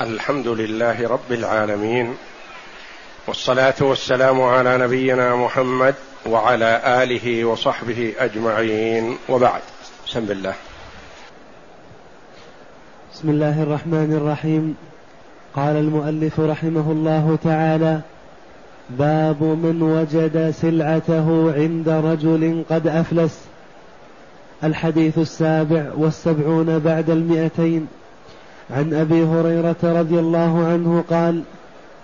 الحمد لله رب العالمين والصلاة والسلام على نبينا محمد وعلى آله وصحبه أجمعين وبعد. بسم الله. بسم الله الرحمن الرحيم. قال المؤلف رحمه الله تعالى باب من وجد سلعته عند رجل قد أفلس. الحديث السابع والسبعون بعد المئتين. عن أبي هريرة رضي الله عنه قال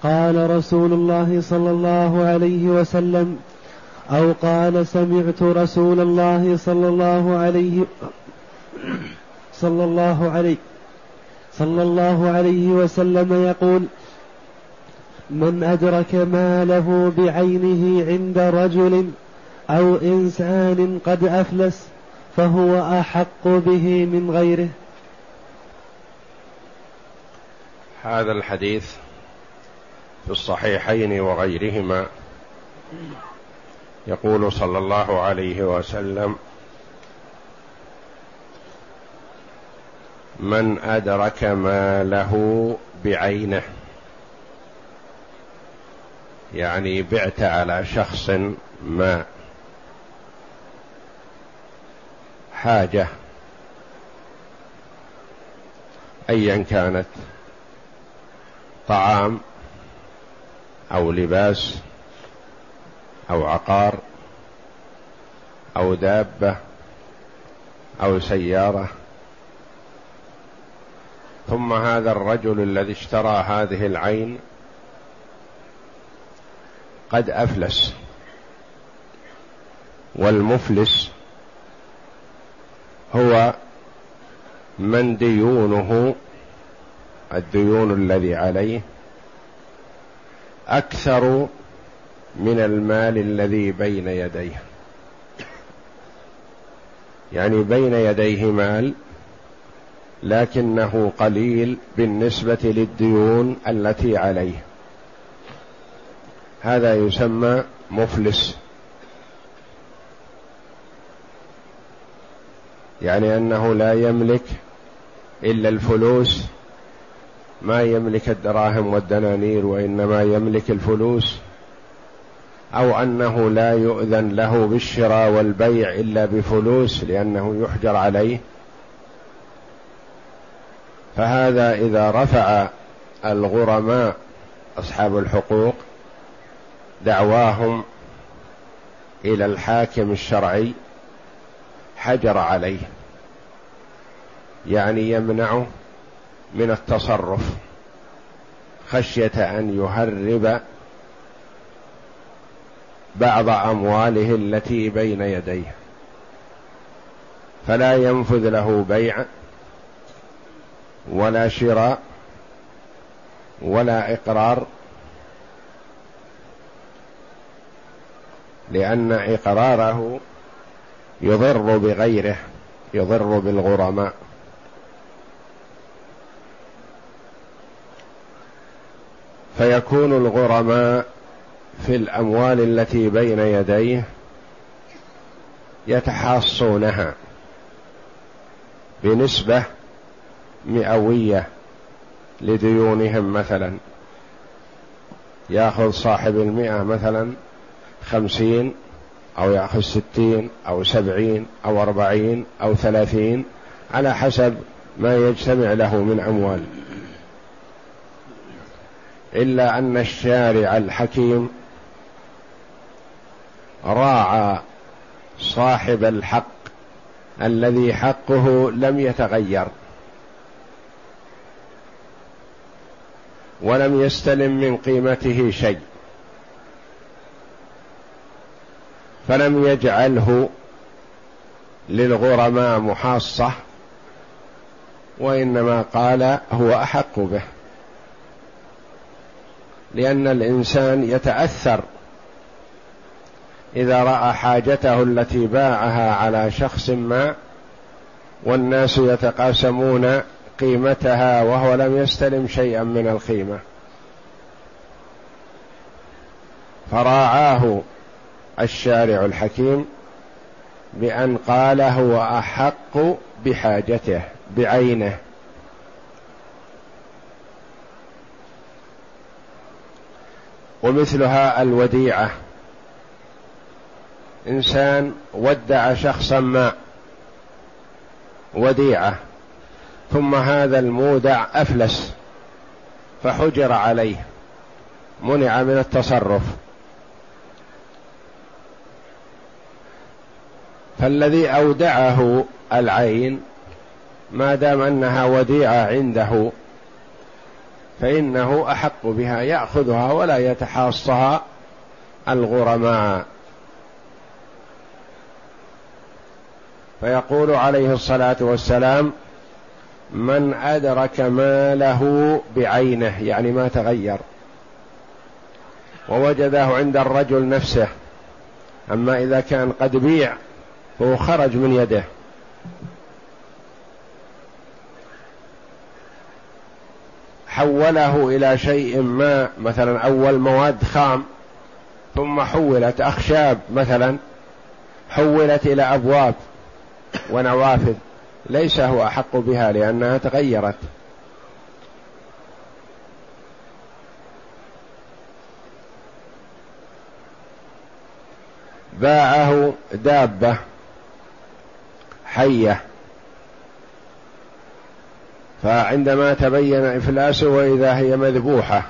قال رسول الله صلى الله عليه وسلم أو قال سمعت رسول الله صلى الله عليه صلى الله عليه صلى الله عليه وسلم يقول من أدرك ماله بعينه عند رجل أو إنسان قد أفلس فهو أحق به من غيره. هذا الحديث في الصحيحين وغيرهما. يقول صلى الله عليه وسلم من أدرك ماله بعينه يعني بعت على شخص ما حاجة ايا كانت. طعام أو لباس أو عقار أو دابة أو سيارة. ثم هذا الرجل الذي اشترى هذه العين قد أفلس والمفلس هو من ديونه الديون الذي عليه أكثر من المال الذي بين يديه. يعني بين يديه مال لكنه قليل بالنسبة للديون التي عليه. هذا يسمى مفلس. يعني أنه لا يملك إلا الفلوس ما يملك الدراهم والدنانير وإنما يملك الفلوس أو أنه لا يؤذن له بالشراء والبيع إلا بفلوس لأنه يحجر عليه. فهذا إذا رفع الغرماء أصحاب الحقوق دعواهم إلى الحاكم الشرعي حجر عليه يعني يمنعه من التصرف خشية أن يهرب بعض أمواله التي بين يديه. فلا ينفذ له بيع ولا شراء ولا إقرار لأن إقراره يضر بغيره يضر بالغرماء. فيكون الغرماء في الأموال التي بين يديه يتحاصونها بنسبة مئوية لديونهم مثلا. يأخذ صاحب المئة مثلا خمسين أو يأخذ ستين أو سبعين أو أربعين أو ثلاثين على حسب ما يجتمع له من أموال. إلا أن الشارع الحكيم راعى صاحب الحق الذي حقه لم يتغير ولم يستلم من قيمته شيء فلم يجعله للغرماء محاصة وإنما قال هو أحق به. لأن الإنسان يتأثر إذا رأى حاجته التي باعها على شخص ما والناس يتقاسمون قيمتها وهو لم يستلم شيئا من القيمة. فراعاه الشارع الحكيم بأن قال هو احق بحاجته بعينه. ومثلها الوديعة. إنسان ودع شخصا ما وديعة. ثم هذا المودع أفلس فحجر عليه منع من التصرف. فالذي أودعه العين ما دام أنها وديعة عنده فإنه أحق بها يأخذها ولا يتحاصها الغرماء. فيقول عليه الصلاة والسلام من أدرك ماله بعينه يعني ما تغير. ووجده عند الرجل نفسه أما إذا كان قد بيع فهو خرج من يده. حوله إلى شيء ما مثلا أول مواد خام ثم حولت أخشاب مثلا حولت إلى أبواب ونوافذ ليس هو أحق بها لأنها تغيرت. باعه دابة حية. فعندما تبين افلاسه وإذا هي مذبوحة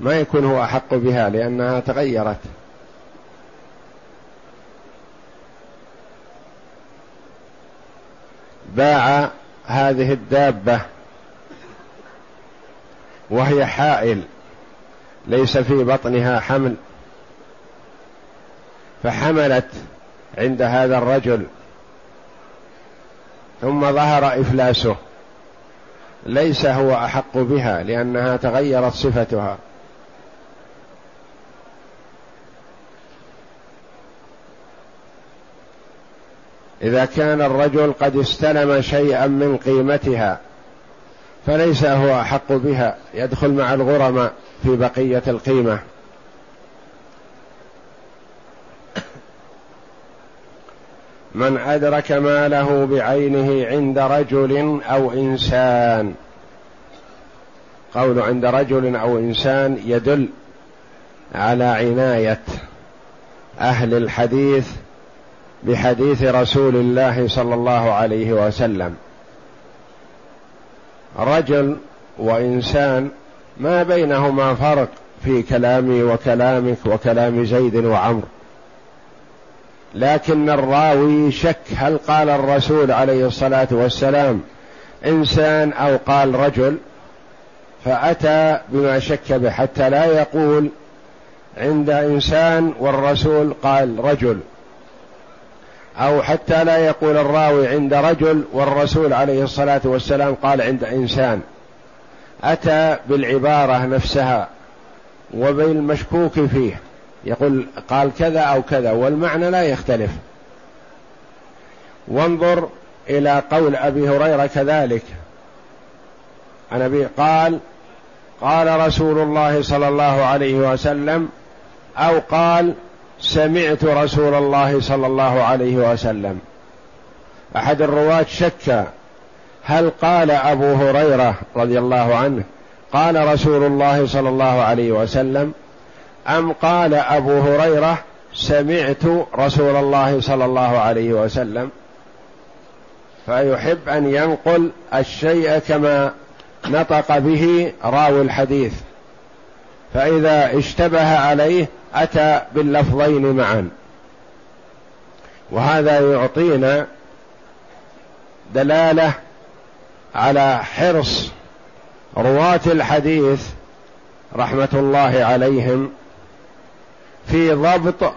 ما يكون هو أحق بها لأنها تغيرت. باع هذه الدابة وهي حائل ليس في بطنها حمل. فحملت عند هذا الرجل ثم ظهر إفلاسه. ليس هو أحق بها لأنها تغيرت صفتها. إذا كان الرجل قد استلم شيئا من قيمتها فليس هو أحق بها. يدخل مع الغرماء في بقية القيمة. من أدرك ماله بعينه عند رجل أو إنسان. قول عند رجل أو إنسان يدل على عناية أهل الحديث بحديث رسول الله صلى الله عليه وسلم. رجل وإنسان ما بينهما فرق في كلامي وكلامك وكلام زيد وعمرو. لكن الراوي شك هل قال الرسول عليه الصلاة والسلام إنسان أو قال رجل؟ فأتى بما شك به حتى لا يقول عند إنسان والرسول قال رجل. أو حتى لا يقول الراوي عند رجل والرسول عليه الصلاة والسلام قال عند إنسان. أتى بالعبارة نفسها وبالمشكوك فيه. يقول قال كذا أو كذا والمعنى لا يختلف. وانظر إلى قول أبي هريرة كذلك. عن أبي قال قال رسول الله صلى الله عليه وسلم أو قال سمعت رسول الله صلى الله عليه وسلم. أحد الرواة شك هل قال أبو هريرة رضي الله عنه قال رسول الله صلى الله عليه وسلم أم قال أبو هريرة سمعت رسول الله صلى الله عليه وسلم فيحب أن ينقل الشيء كما نطق به راوي الحديث فإذا اشتبه عليه أتى باللفظين معا. وهذا يعطينا دلالة على حرص رواة الحديث رحمة الله عليهم في ضبط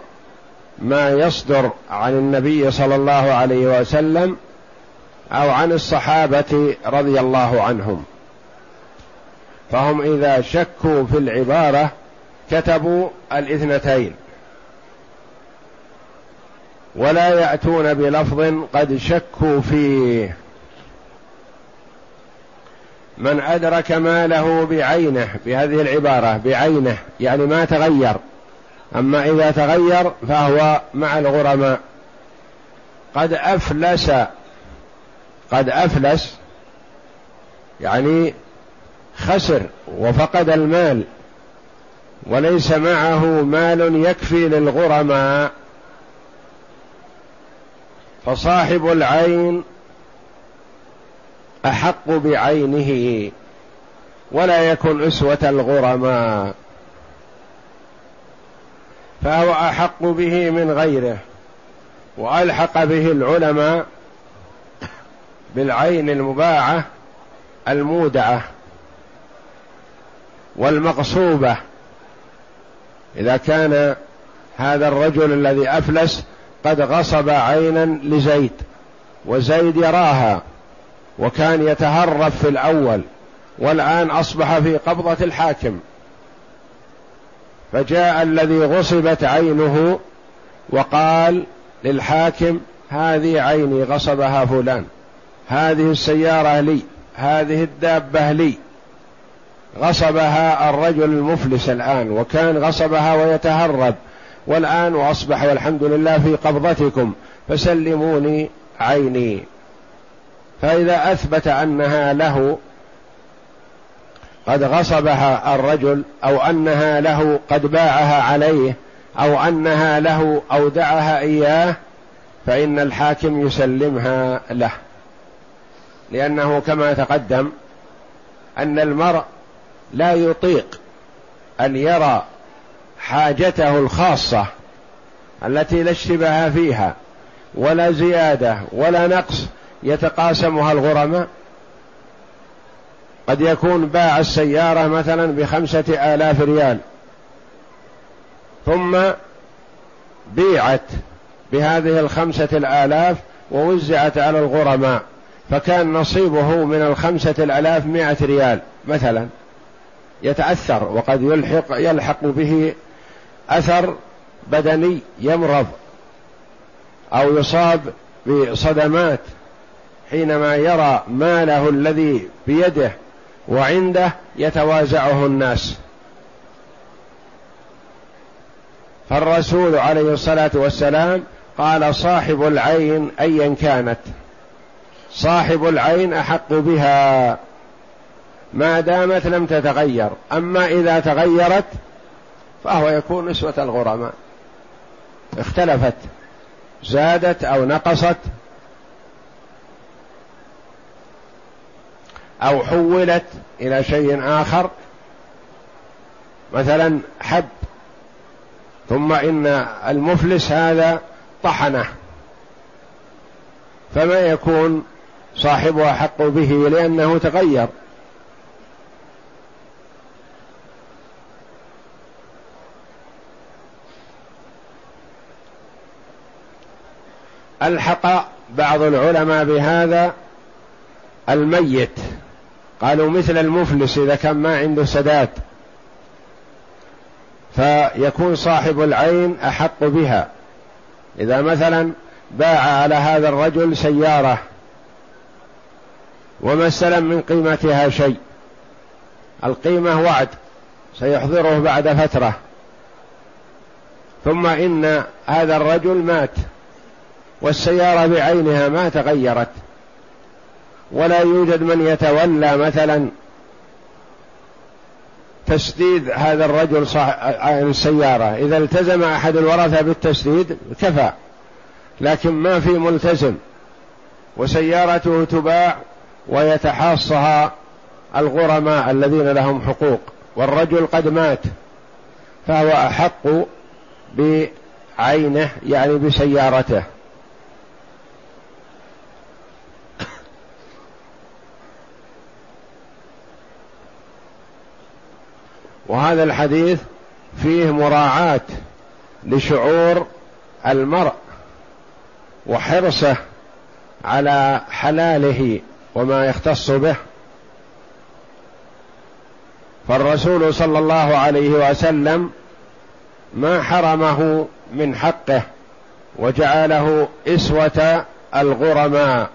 ما يصدر عن النبي صلى الله عليه وسلم أو عن الصحابة رضي الله عنهم. فهم إذا شكوا في العبارة كتبوا الاثنتين. ولا يأتون بلفظ قد شكوا فيه. من أدرك ماله بعينه بهذه العبارة بعينه يعني ما تغير. أما إذا تغير فهو مع الغرماء. قد أفلس قد أفلس يعني خسر وفقد المال وليس معه مال يكفي للغرماء. فصاحب العين أحق بعينه ولا يكن أسوة الغرماء. فهو أحق به من غيره وألحق به العلماء بالعين المباعة المودعة والمغصوبه إذا كان هذا الرجل الذي أفلس قد غصب عينا لزيد وزيد يراها وكان يتهرب في الأول والآن أصبح في قبضة الحاكم. فجاء الذي غصبت عينه وقال للحاكم هذه عيني غصبها فلان هذه السيارة لي هذه الدابة لي. غصبها الرجل المفلس الآن وكان غصبها ويتهرب والآن واصبح والحمد لله في قبضتكم فسلموني عيني. فإذا أثبت أنها له قد غصبها الرجل أو أنها له قد باعها عليه أو أنها له أودعها إياه فإن الحاكم يسلمها له. لأنه كما تقدم أن المرء لا يطيق أن يرى حاجته الخاصة التي لا اشتباه فيها ولا زيادة ولا نقص يتقاسمها الغرماء. قد يكون باع السيارة مثلا بخمسة آلاف ريال ثم بيعت بهذه الخمسة الآلاف ووزعت على الغرماء فكان نصيبه من الخمسة الآلاف مئة ريال مثلا. يتأثر وقد يلحق يلحق به أثر بدني يمرض أو يصاب بصدمات حينما يرى ماله الذي بيده وعنده يتوازعه الناس. فالرسول عليه الصلاة والسلام قال صاحب العين أيا كانت. صاحب العين أحق بها. ما دامت لم تتغير. أما إذا تغيرت فهو يكون نسوة الغرماء. اختلفت. زادت أو نقصت. أو حولت إلى شيء آخر مثلا حب. ثم إن المفلس هذا طحنه. فما يكون صاحبه أحق به لأنه تغير. ألحق بعض العلماء بهذا الميت. قالوا مثل المفلس إذا كان ما عنده سداد فيكون صاحب العين أحق بها. إذا مثلا باع على هذا الرجل سيارة وما استلم من قيمتها شيء القيمة وعد سيحضره بعد فترة. ثم إن هذا الرجل مات والسيارة بعينها ما تغيرت. ولا يوجد من يتولى مثلا. تسديد هذا الرجل عن السيارة. إذا التزم أحد الورثة بالتسديد كفى. لكن ما في ملتزم. وسيارته تباع ويتحاصها الغرماء الذين لهم حقوق. والرجل قد مات فهو أحق بعينه يعني بسيارته. وهذا الحديث فيه مراعاة لشعور المرء وحرصه على حلاله وما يختص به. فالرسول صلى الله عليه وسلم ما حرمه من حقه وجعله إسوة الغرماء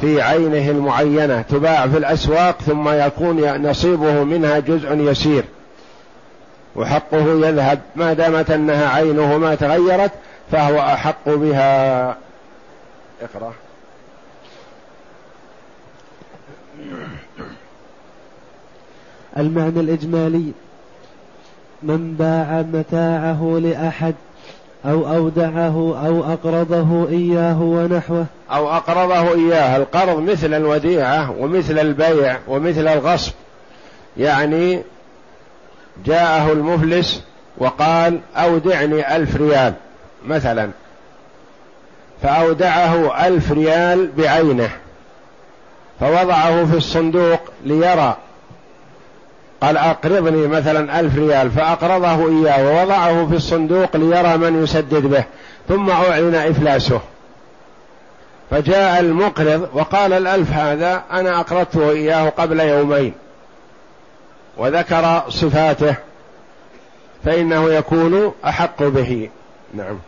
في عينه المعينة تباع في الأسواق ثم يكون نصيبه منها جزء يسير. وحقه يذهب ما دامت أنها عينه ما تغيرت فهو أحق بها. اقرأ. المعنى الإجمالي. من باع متاعه لأحد أو أودعه أو أقرضه إياه ونحوه. أو أقرضه إياه. القرض مثل الوديعة ومثل البيع ومثل الغصب. يعني جاءه المفلس وقال أودعني ألف ريال مثلا. فأودعه ألف ريال بعينه فوضعه في الصندوق ليرى. قال أقرضني مثلا ألف ريال فأقرضه إياه ووضعه في الصندوق ليرى من يسدد به ثم أعلن إفلاسه. فجاء المقرض وقال الألف هذا أنا أقرضته إياه قبل يومين. وذكر صفاته فإنه يكون أحق به. نعم.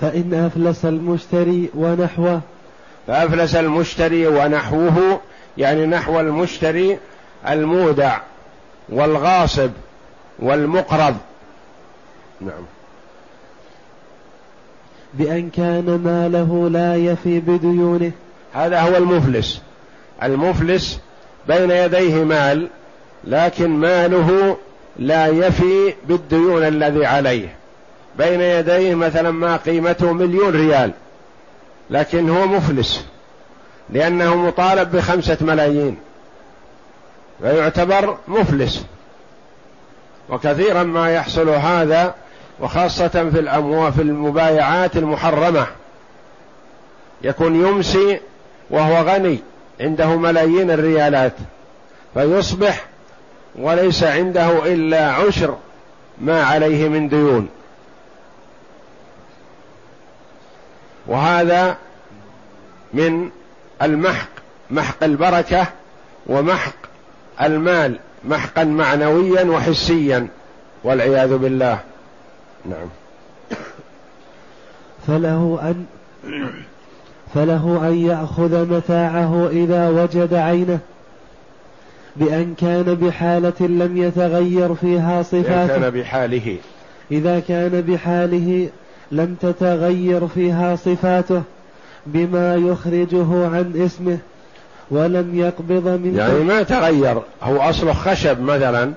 فإن أفلس المشتري ونحوه. فأفلس المشتري ونحوه يعني نحو المشتري المودع والغاصب والمقرض. نعم. بأن كان ماله لا يفي بديونه. هذا هو المفلس. المفلس بين يديه مال لكن ماله لا يفي بالديون الذي عليه. بين يديه مثلا ما قيمته مليون ريال لكن هو مفلس لأنه مطالب بخمسة ملايين فيعتبر مفلس. وكثيرا ما يحصل هذا وخاصة في الأموال في المبايعات المحرمة. يكون يمسي وهو غني عنده ملايين الريالات فيصبح وليس عنده إلا عشر ما عليه من ديون. وهذا من المحق محق البركة ومحق المال محقا معنويا وحسيا والعياذ بالله. نعم. فله أن فله أن يأخذ متاعه إذا وجد عينه. بأن كان بحالة لم يتغير فيها صفاته إذا كان بحاله. إذا كان بحاله لم تتغير فيها صفاته بما يخرجه عن اسمه ولم يقبض من يعني ما تغير. هو أصله خشب مثلا.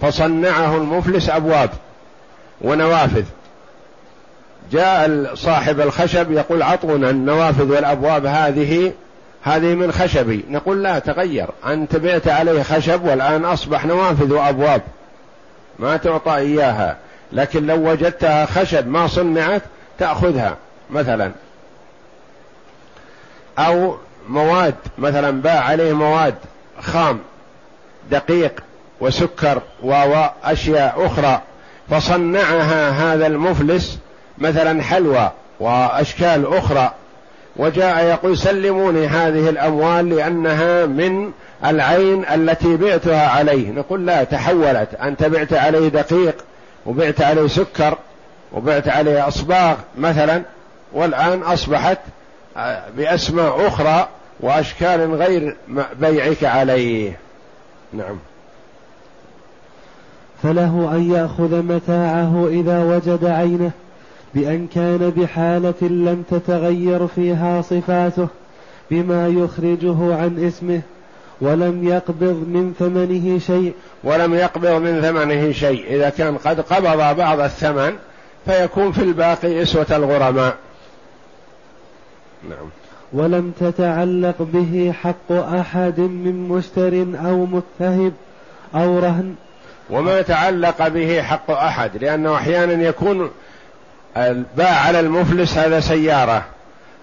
فصنعه المفلس أبواب ونوافذ. جاء صاحب الخشب يقول عطونا النوافذ والأبواب هذه هذه من خشبي. نقول لا تغير. أنت بعت عليه خشب والآن أصبح نوافذ وأبواب. ما تعطى إياها. لكن لو وجدتها خشب ما صنعت تأخذها مثلا. أو مواد مثلا باع عليه مواد خام دقيق وسكر وأشياء أخرى فصنعها هذا المفلس مثلا حلوى وأشكال أخرى. وجاء يقول سلموني هذه الأموال لأنها من العين التي بعتها عليه. نقول لا تحولت. أنت بعت عليه دقيق وبعت عليه سكر وبعت عليه أصباغ مثلا والآن أصبحت بأسماء أخرى وأشكال غير بيعك عليه. نعم. فله أن يأخذ متاعه إذا وجد عينه. بأن كان بحالة لم تتغير فيها صفاته بما يخرجه عن اسمه ولم يقبض من ثمنه شيء. ولم يقبض من ثمنه شيء. إذا كان قد قبض بعض الثمن فيكون في الباقي إسوة الغرماء. نعم. ولم تتعلق به حق أحد من مشتر أو متهب أو رهن. وما تعلق به حق أحد لأنه أحيانا يكون باع على المفلس هذا سيارة.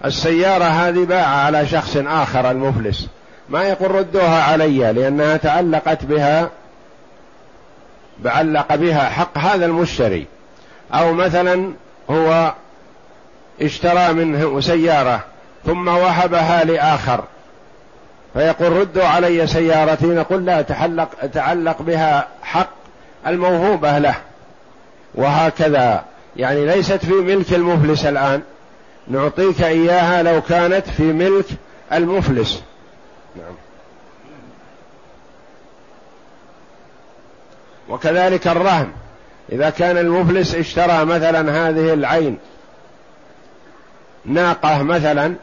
السيارة هذه باع على شخص آخر المفلس. ما يقول ردوها علي لأنها تعلقت بها بعلق بها حق هذا المشتري. أو مثلا هو اشترى منه سيارة ثم وهبها لآخر. فيقول ردوا علي سيارتي نقول لا تعلق تعلق بها حق الموهوبة له. وهكذا. يعني ليست في ملك المفلس الآن. نعطيك إياها لو كانت في ملك المفلس. نعم. وكذلك الرهن. إذا كان المفلس اشترى مثلا هذه العين ناقة مثلا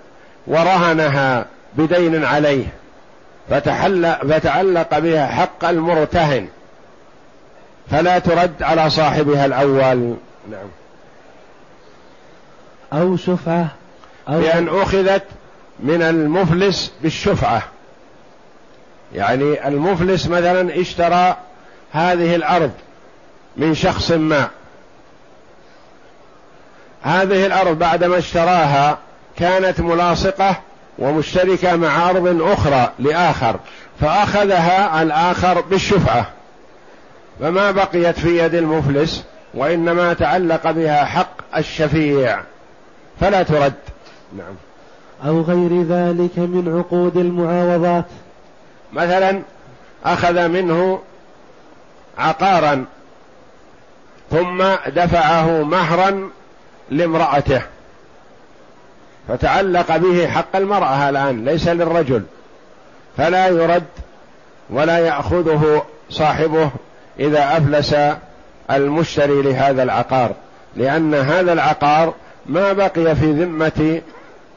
ورهنها بدين عليه فتحل فتعلق بها حق المرتهن فلا ترد على صاحبها الأول. نعم. أو شفعة أو بأن أخذت من المفلس بالشفعة. يعني المفلس مثلا اشترى هذه الأرض من شخص ما. هذه الأرض بعدما اشتراها كانت ملاصقة ومشتركة مع أرض أخرى لآخر فأخذها الآخر بالشفعة. فما بقيت في يد المفلس وإنما تعلق بها حق الشفيع. فلا ترد. نعم. أو غير ذلك من عقود المعاوضات. مثلا أخذ منه عقارا ثم دفعه مهرا لامرأته. فتعلق به حق المرأة الآن ليس للرجل. فلا يرد ولا يأخذه صاحبه إذا أفلس المشتري لهذا العقار لأن هذا العقار ما بقي في ذمة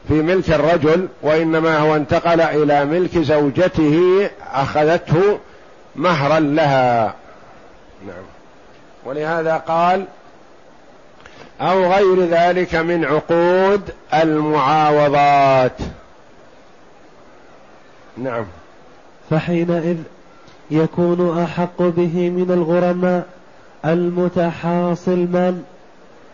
في ملك الرجل وإنما هو انتقل إلى ملك زوجته أخذته مهرا لها. نعم. ولهذا قال أو غير ذلك من عقود المعاوضات. نعم. فحينئذ يكون أحق به من الغرماء المتحاصي المال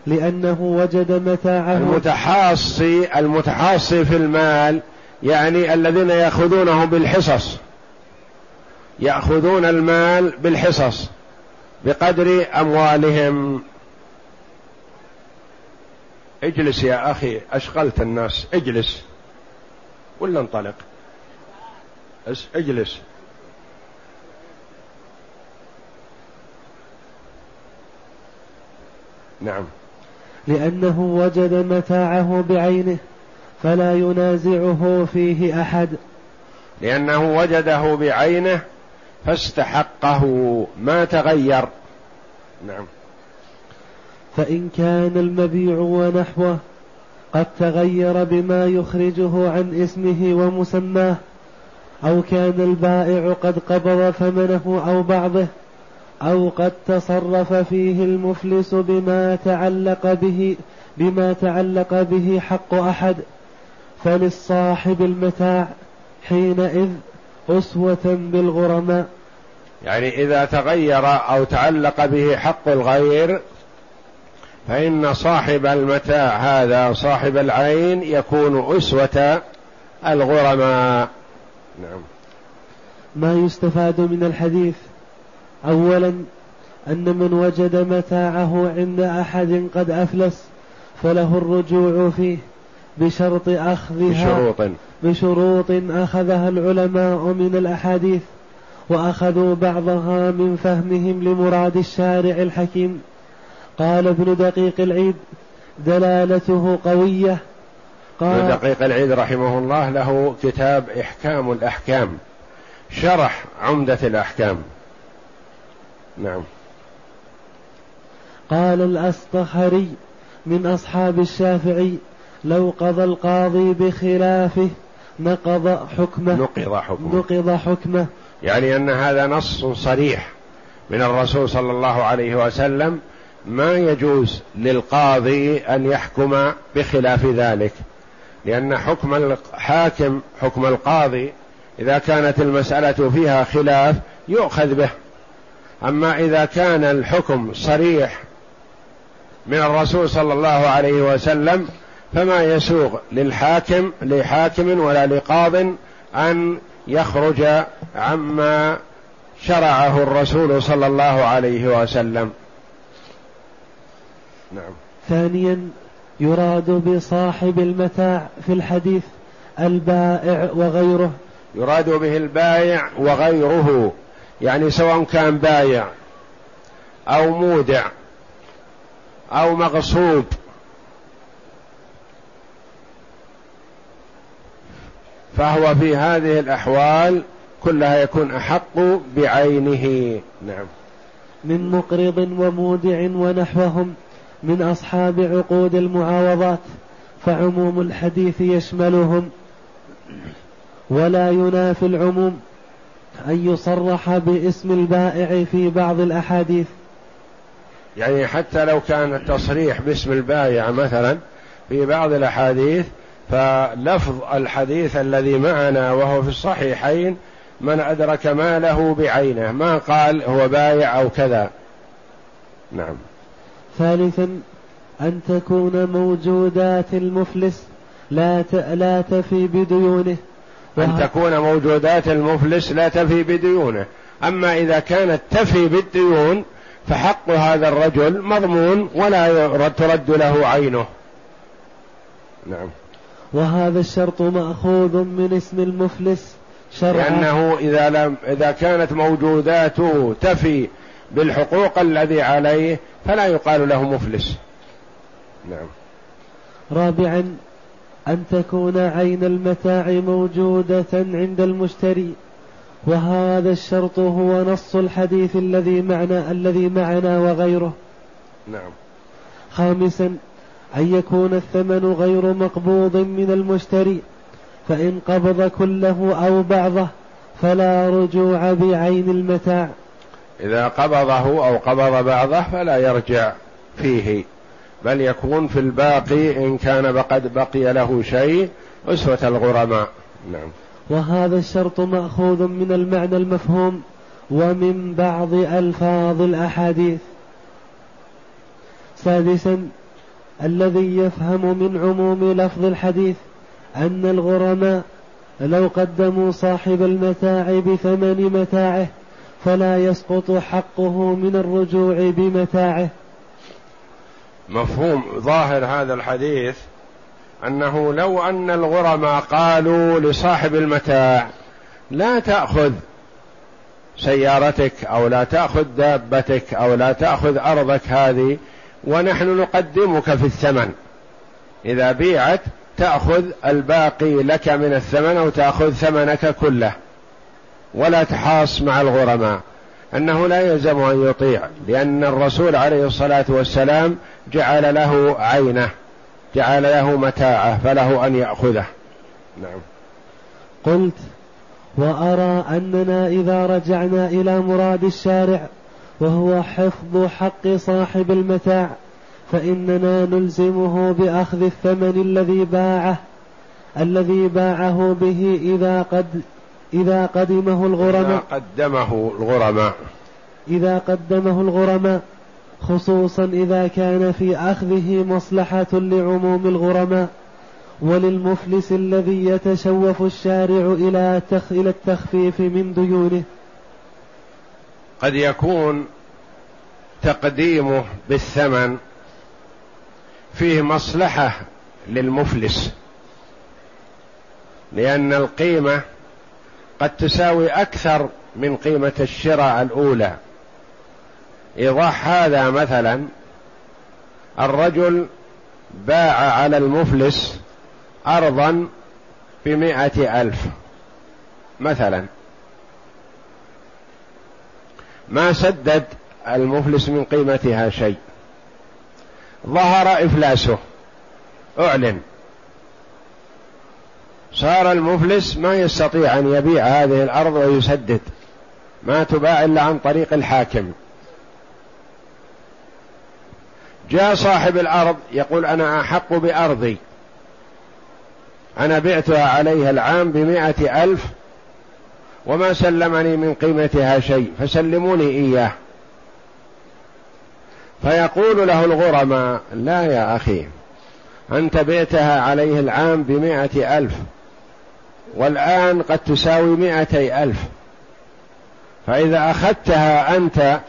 لأنه وجد متاعه. المتحاصي المتحاصي في المال يعني الذين ياخذونه بالحصص. يأخذون المال بالحصص بقدر أموالهم. اجلس يا أخي أشغلت الناس. اجلس. ولا انطلق؟ اجلس. نعم. لأنه وجد متاعه بعينه فلا ينازعه فيه أحد. لأنه وجده بعينه فاستحقه ما تغير. نعم. فإن كان المبيع ونحوه قد تغير بما يخرجه عن اسمه ومسماه أو كان البائع قد قبض ثمنه أو بعضه أو قد تصرف فيه المفلس بما تعلق به بما تعلق به حق أحد. فللصاحب المتاع حينئذ أسوة بالغرماء. يعني إذا تغير أو تعلق به حق الغير فإن صاحب المتاع هذا صاحب العين يكون أسوة الغرماء. نعم. ما يستفاد من الحديث؟ أولا أن من وجد متاعه عند أحد قد أفلس فله الرجوع فيه بشرط أخذها بشروط. بشروط أخذها العلماء من الأحاديث وأخذوا بعضها من فهمهم لمراد الشارع الحكيم. قال ابن دقيق العيد دلالته قوية. قال ابن دقيق العيد رحمه الله له كتاب إحكام الأحكام شرح عمدة الأحكام. نعم. قال الأصطخري من أصحاب الشافعي لو قضى القاضي بخلافه نقض حكمه. نقض حكمه. نقض حكمه. يعني أن هذا نص صريح من الرسول صلى الله عليه وسلم ما يجوز للقاضي أن يحكم بخلاف ذلك لأن حكم الحاكم حكم القاضي إذا كانت المسألة فيها خلاف يؤخذ به. أما إذا كان الحكم صريح من الرسول صلى الله عليه وسلم فما يسوغ للحاكم لحاكم ولا لقاض أن يخرج عما شرعه الرسول صلى الله عليه وسلم. نعم. ثانيا يراد بصاحب المتاع في الحديث البائع وغيره. يراد به البائع وغيره. يعني سواء كان بايع أو مودع أو مغصوب. فهو في هذه الأحوال كلها يكون أحق بعينه. نعم. من مقرض ومودع ونحوهم من أصحاب عقود المعاوضات فعموم الحديث يشملهم. ولا ينافي العموم. أن يصرح باسم البائع في بعض الأحاديث. يعني حتى لو كان التصريح باسم البايع مثلا في بعض الأحاديث فلفظ الحديث الذي معنا وهو في الصحيحين من أدرك ماله بعينه ما قال هو بايع أو كذا. نعم. ثالثا أن تكون موجودات المفلس لا لا تفي بديونه. أن تكون موجودات المفلس لا تفي بديونه. أما إذا كانت تفي بالديون فحق هذا الرجل مضمون ولا ترد له عينه. نعم. وهذا الشرط مأخوذ من اسم المفلس شرعا. لأنه إذا لم إذا كانت موجوداته تفي بالحقوق الذي عليه فلا يقال له مفلس. نعم. رابعا أن تكون عين المتاع موجودة عند المشتري. وهذا الشرط هو نص الحديث الذي معنا الذي معنا وغيره. نعم. خامسا أن يكون الثمن غير مقبوض من المشتري فإن قبض كله أو بعضه فلا رجوع بعين المتاع. إذا قبضه أو قبض بعضه فلا يرجع فيه. بل يكون في الباقي إن كان قد بقي له شيء أسوة الغرماء. نعم. وهذا الشرط مأخوذ من المعنى المفهوم ومن بعض ألفاظ الأحاديث. سادسا الذي يفهم من عموم لفظ الحديث أن الغرماء لو قدموا صاحب المتاع بثمن متاعه فلا يسقط حقه من الرجوع بمتاعه. مفهوم ظاهر هذا الحديث أنه لو أن الغرماء قالوا لصاحب المتاع لا تأخذ سيارتك أو لا تأخذ دابتك أو لا تأخذ أرضك هذه ونحن نقدمك في الثمن. إذا بيعت تأخذ الباقي لك من الثمن أو تأخذ ثمنك كله. ولا تحاص مع الغرماء. أنه لا يلزم أن يطيع لأن الرسول عليه الصلاة والسلام جعل له عينه جعل له متاعه فله أن يأخذه. نعم. قلت وأرى أننا إذا رجعنا إلى مراد الشارع وهو حفظ حق صاحب المتاع فإننا نلزمه بأخذ الثمن الذي باعه الذي باعه به إذا قد إذا قدمه الغرماء. إذا قدمه الغرماء. إذا قدمه الغرماء. خصوصا إذا كان في أخذه مصلحة لعموم الغرماء وللمفلس الذي يتشوف الشارع إلى التخفيف من ديونه. قد يكون تقديمه بالثمن فيه مصلحة للمفلس لأن القيمة قد تساوي أكثر من قيمة الشراء الأولى. إيضاح هذا مثلا. الرجل باع على المفلس أرضا بمائة ألف مثلا. ما سدد المفلس من قيمتها شيء. ظهر إفلاسه. أعلن. صار المفلس ما يستطيع أن يبيع هذه الأرض ويسدد. ما تباع إلا عن طريق الحاكم. جاء صاحب الأرض يقول أنا أحق بأرضي. أنا بعتها عليها العام بمائه ألف وما سلمني من قيمتها شيء فسلموني إياه. فيقول له الغرماء لا يا أخي أنت بعتها عليه العام بمائه ألف والآن قد تساوي مائتي ألف. فإذا أخذتها أنت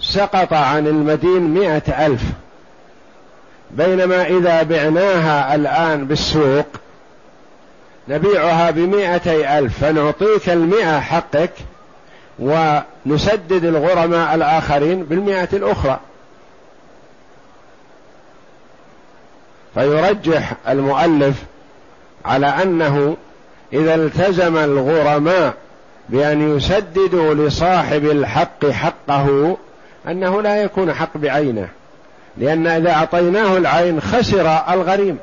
سقط عن المدين مائة ألف. بينما إذا بعناها الآن بالسوق نبيعها بمائتي ألف فنعطيك المئة حقك ونسدد الغرماء الآخرين بالمئة الأخرى. فيرجح المؤلف على أنه إذا التزم الغرماء بأن يسددوا لصاحب الحق حقه أنه لا يكون حق بعينه لأن إذا أعطيناه العين خسر الغريم.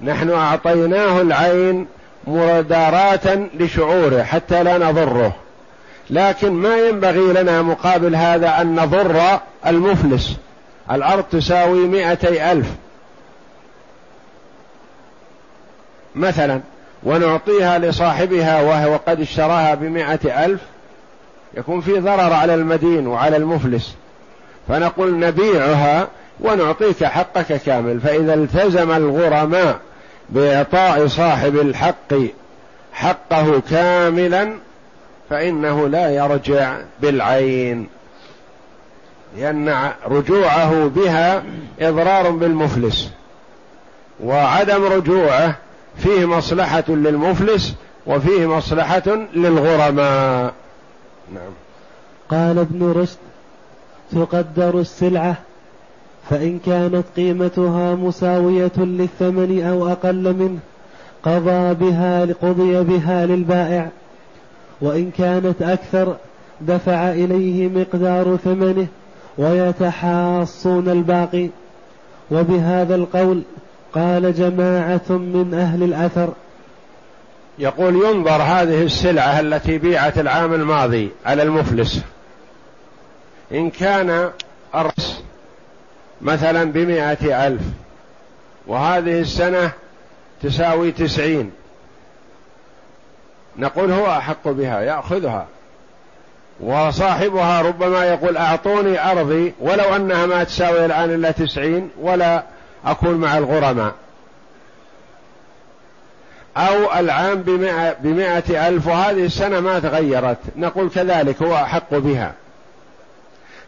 نحن أعطيناه العين مداراة لشعوره حتى لا نضره. لكن ما ينبغي لنا مقابل هذا أن نضر المفلس. الأرض تساوي مئتي ألف. مثلا ونعطيها لصاحبها وهو قد اشتراها بمائة ألف يكون في ضرر على المدين وعلى المفلس. فنقول نبيعها ونعطيك حقك كامل. فإذا التزم الغرماء بإعطاء صاحب الحق حقه كاملا فإنه لا يرجع بالعين. لأن رجوعه بها إضرار بالمفلس. وعدم رجوعه فيه مصلحة للمفلس وفيه مصلحة للغرماء. نعم. قال ابن رشد تقدر السلعة فإن كانت قيمتها مساوية للثمن أو أقل منه قضى بها قضي بها للبائع وإن كانت أكثر دفع إليه مقدار ثمنه ويتحاصون الباقي. وبهذا القول قال جماعة من أهل الأثر يقول ينظر هذه السلعة التي بيعت العام الماضي على المفلس. إن كان الرأس مثلا بمائة ألف وهذه السنة تساوي تسعين. نقول هو أحق بها يأخذها. وصاحبها ربما يقول أعطوني أرضي ولو أنها ما تساوي الآن إلا تسعين ولا أكون مع الغرماء. أو العام بمئة, بمئة ألف وهذه السنة ما تغيرت. نقول كذلك هو أحق بها.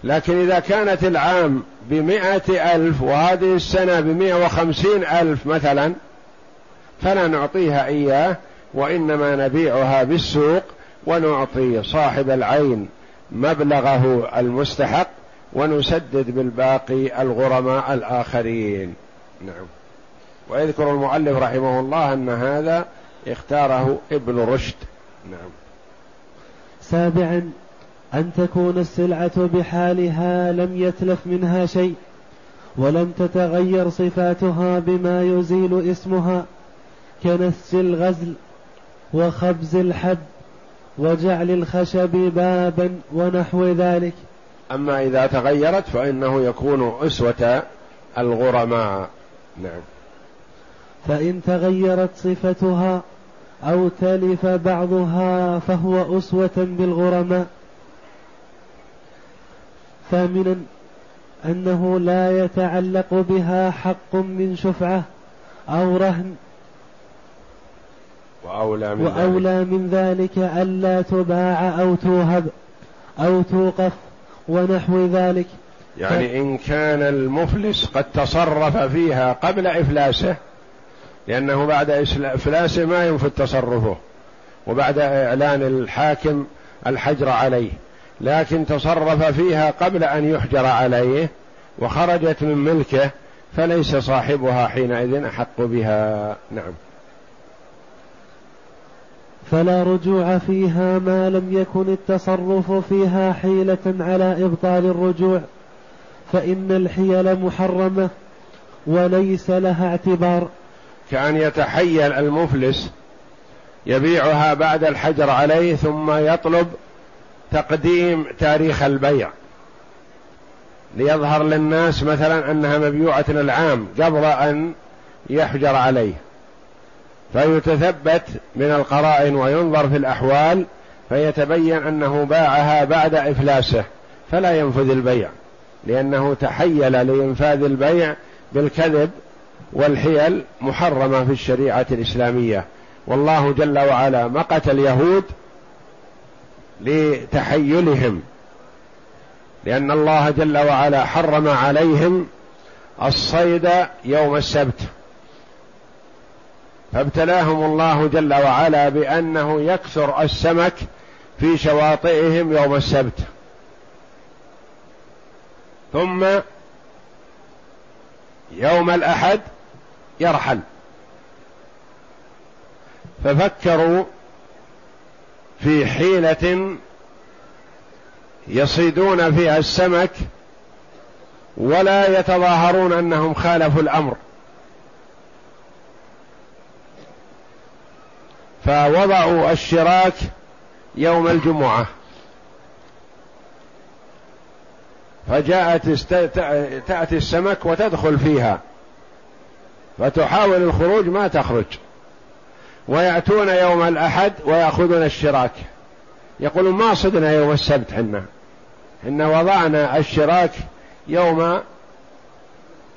لكن إذا كانت العام بمئة ألف وهذه السنة بمئة وخمسين ألف مثلا فلا نعطيها إياه وإنما نبيعها بالسوق ونعطي صاحب العين مبلغه المستحق ونسدد بالباقي الغرماء الآخرين. نعم. ويذكر المؤلف رحمه الله أن هذا اختاره ابن رشد. نعم. سابعا أن تكون السلعة بحالها لم يتلف منها شيء ولم تتغير صفاتها بما يزيل اسمها كنسج الغزل وخبز الحب وجعل الخشب بابا ونحو ذلك. أما إذا تغيرت فإنه يكون أسوة الغرماء. نعم. فإن تغيرت صفتها أو تلف بعضها فهو أسوة بالغرماء. ثامنا أنه لا يتعلق بها حق من شفعة أو رهن. وأولى من وأولى ذلك. من ذلك ألا تباع أو توهب أو توقف ونحو ذلك. يعني ف... إن كان المفلس قد تصرف فيها قبل إفلاسه لأنه بعد إفلاسه ما ينفذ تصرفه وبعد إعلان الحاكم الحجر عليه. لكن تصرف فيها قبل أن يحجر عليه وخرجت من ملكه فليس صاحبها حينئذ أحق بها. نعم. فلا رجوع فيها ما لم يكن التصرف فيها حيلة على إبطال الرجوع. فإن الحيل محرمة وليس لها اعتبار. كأن يتحيل المفلس يبيعها بعد الحجر عليه ثم يطلب تقديم تاريخ البيع. ليظهر للناس مثلا أنها مبيوعة العام قبل أن يحجر عليه. فيتثبت من القرائن وينظر في الأحوال فيتبين أنه باعها بعد إفلاسه فلا ينفذ البيع لأنه تحيل لإنفاذ البيع بالكذب والحيل محرمة في الشريعة الإسلامية. والله جل وعلا مقت اليهود لتحيلهم لأن الله جل وعلا حرم عليهم الصيد يوم السبت. فابتلاهم الله جل وعلا بأنه يكثر السمك في شواطئهم يوم السبت. ثم يوم الأحد يرحل ففكروا في حيلة يصيدون فيها السمك ولا يتظاهرون أنهم خالفوا الأمر. فوضعوا الشراك يوم الجمعة. فجاءت تأتي السمك وتدخل فيها. فتحاول الخروج ما تخرج. ويأتون يوم الأحد ويأخذون الشراك. يقولون ما صدنا يوم السبت حنا إن وضعنا الشراك يوم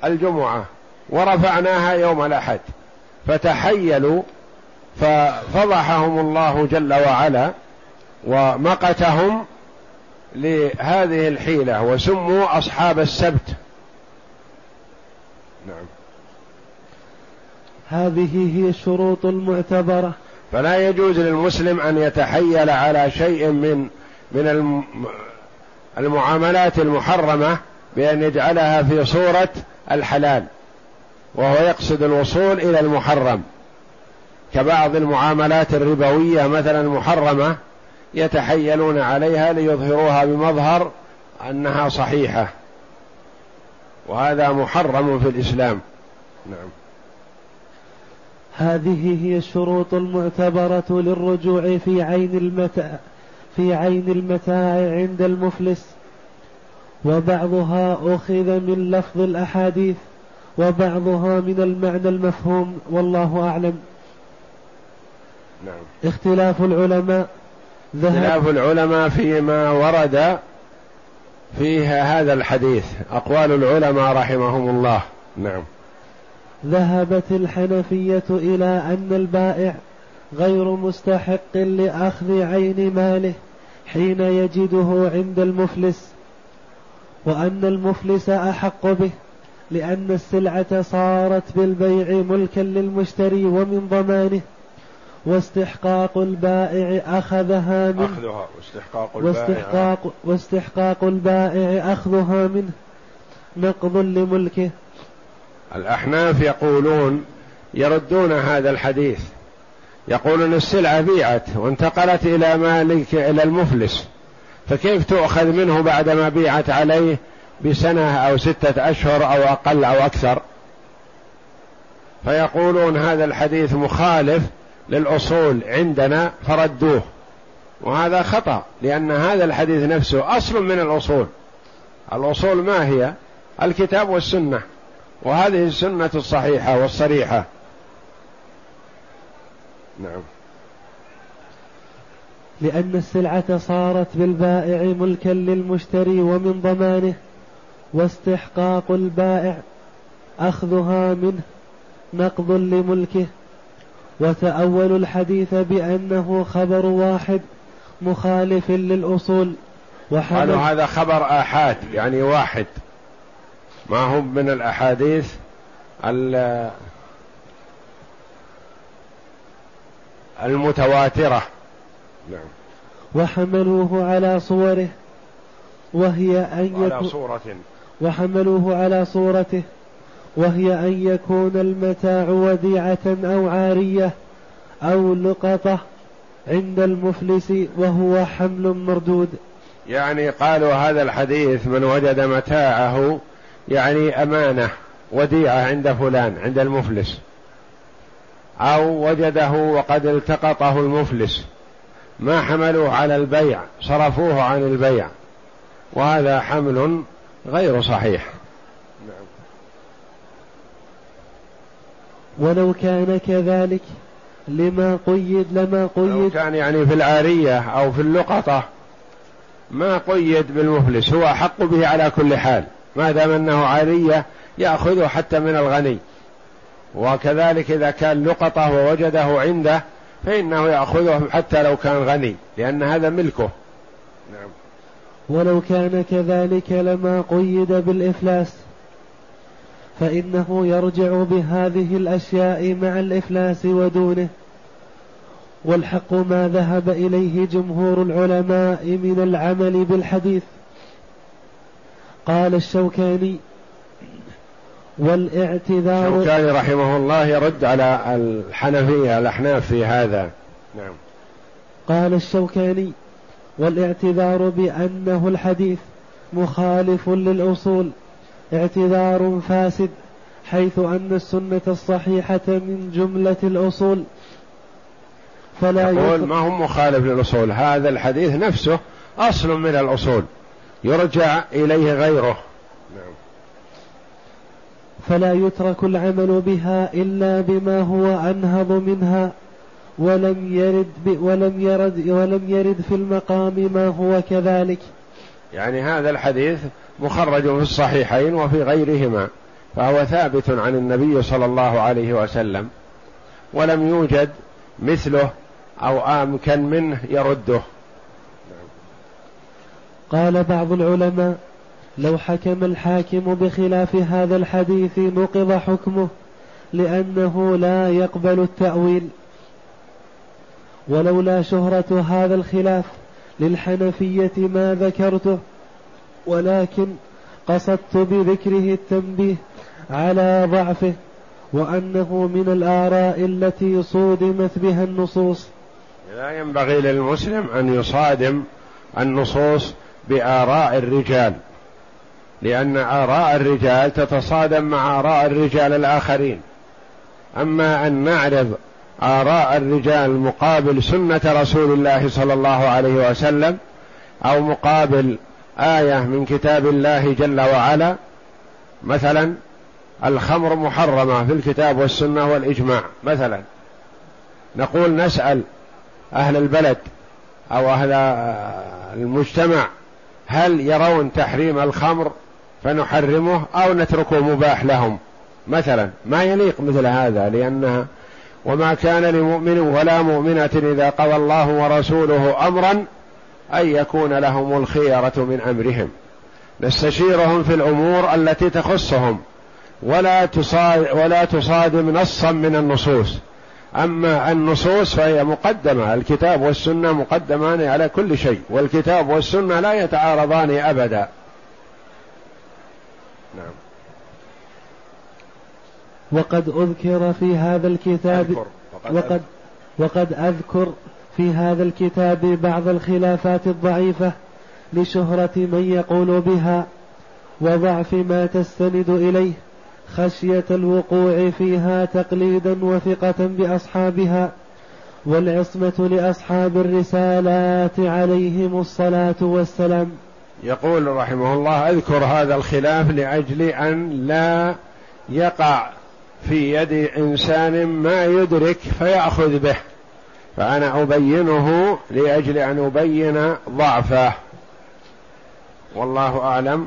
الجمعة ورفعناها يوم الأحد. فتحيلوا ففضحهم الله جل وعلا ومقتهم لهذه الحيلة وسموا أصحاب السبت. نعم. هذه هي الشروط المعتبرة. فلا يجوز للمسلم أن يتحيل على شيء من من المعاملات المحرمة بأن يجعلها في صورة الحلال وهو يقصد الوصول إلى المحرم. كبعض المعاملات الربوية مثلا محرمة يتحيلون عليها ليظهروها بمظهر أنها صحيحة وهذا محرم في الإسلام. نعم. هذه هي الشروط المعتبرة للرجوع في عين المتاع في عين المتاع عند المفلس. وبعضها أخذ من لفظ الأحاديث وبعضها من المعنى المفهوم والله أعلم. نعم. اختلاف العلماء. اختلاف العلماء فيما ورد فيها هذا الحديث أقوال العلماء رحمهم الله. نعم. ذهبت الحنفية إلى أن البائع غير مستحق لأخذ عين ماله حين يجده عند المفلس وأن المفلس أحق به لأن السلعة صارت بالبيع ملكا للمشتري ومن ضمانه واستحقاق البائع أخذها منه. أخذها واستحقاق البائع. واستحقاق, واستحقاق البائع أخذها منه نقض لملكه. الأحناف يقولون يردون هذا الحديث. يقولون السلعة بيعت وانتقلت إلى مالك إلى المفلس. فكيف تؤخذ منه بعدما بيعت عليه بسنة أو ستة أشهر أو أقل أو أكثر؟ فيقولون هذا الحديث مخالف للأصول عندنا فردوه. وهذا خطأ لأن هذا الحديث نفسه أصل من الأصول. الأصول ما هي؟ الكتاب والسنة. وهذه السنة الصحيحة والصريحة. نعم. لأن السلعة صارت بالبائع ملكا للمشتري ومن ضمانه واستحقاق البائع أخذها منه نقض لملكه. وتأولوا الحديث بأنه خبر واحد مخالف للأصول. قالوا هذا خبر آحاد يعني واحد. ما هو من الأحاديث المتواترة. نعم. وحملوه على صوره وهي أن يكون على صورة. وحملوه على صورته وهي أن يكون المتاع وديعة أو عارية أو لقطة عند المفلس وهو حمل مردود. يعني قالوا هذا الحديث من وجد متاعه يعني أمانة وديعة عند فلان عند المفلس. أو وجده وقد التقطه المفلس. ما حملوه على البيع صرفوه عن البيع. وهذا حمل غير صحيح. نعم. ولو كان كذلك لما قيد لما قيد. لو كان يعني في العارية أو في اللقطة. ما قيد بالمفلس هو أحق به على كل حال. ما دام أنه عارية يأخذه حتى من الغني. وكذلك إذا كان لقطة ووجده عنده فإنه يأخذه حتى لو كان غني لأن هذا ملكه. نعم. ولو كان كذلك لما قيد بالإفلاس فإنه يرجع بهذه الأشياء مع الإفلاس ودونه. والحق ما ذهب إليه جمهور العلماء من العمل بالحديث. قال الشوكاني والاعتذار الشوكاني رحمه الله يرد على الحنفية الأحناف في هذا. نعم. قال الشوكاني والاعتذار بأنه الحديث مخالف للأصول اعتذار فاسد حيث أن السنة الصحيحة من جملة الأصول. فلا يقول ما هو مخالف للأصول؟ هذا الحديث نفسه أصل من الأصول. يرجع إليه غيره. نعم. فلا يترك العمل بها إلا بما هو أنهض منها ولم يرد ولم يرد ولم يرد في المقام ما هو كذلك. يعني هذا الحديث مخرج في الصحيحين وفي غيرهما فهو ثابت عن النبي صلى الله عليه وسلم ولم يوجد مثله أو آمكن منه يرده. قال بعض العلماء لو حكم الحاكم بخلاف هذا الحديث نقض حكمه لأنه لا يقبل التأويل. ولولا شهرة هذا الخلاف للحنفية ما ذكرته ولكن قصدت بذكره التنبيه على ضعفه وأنه من الآراء التي صودمت بها النصوص. لا ينبغي للمسلم أن يصادم النصوص بآراء الرجال لأن آراء الرجال تتصادم مع آراء الرجال الآخرين. أما أن نعرض آراء الرجال مقابل سنة رسول الله صلى الله عليه وسلم أو مقابل آية من كتاب الله جل وعلا مثلا الخمر محرمة في الكتاب والسنة والإجماع مثلا. نقول نسأل أهل البلد أو أهل المجتمع هل يرون تحريم الخمر فنحرمه أو نتركه مباح لهم؟ مثلا ما يليق مثل هذا لأنها وما كان لمؤمن ولا مؤمنة إذا قضى الله ورسوله أمرا أن يكون لهم الخيرة من أمرهم. نستشيرهم في الأمور التي تخصهم ولا تصادم نصا من النصوص. أما النصوص فهي مقدمة الكتاب والسنة مقدمان على كل شيء والكتاب والسنة لا يتعارضان أبدا. نعم. وقد أذكر في هذا الكتاب أذكر. وقد, وقد, وقد أذكر في هذا الكتاب بعض الخلافات الضعيفة لشهرة من يقول بها وضعف ما تستند إليه خشية الوقوع فيها تقليدا وثقة بأصحابها والعصمة لأصحاب الرسالات عليهم الصلاة والسلام. يقول رحمه الله أذكر هذا الخلاف لأجل أن لا يقع في يد إنسان ما يدرك فيأخذ به فأنا أبينه لأجل أن أبين ضعفه. والله أعلم.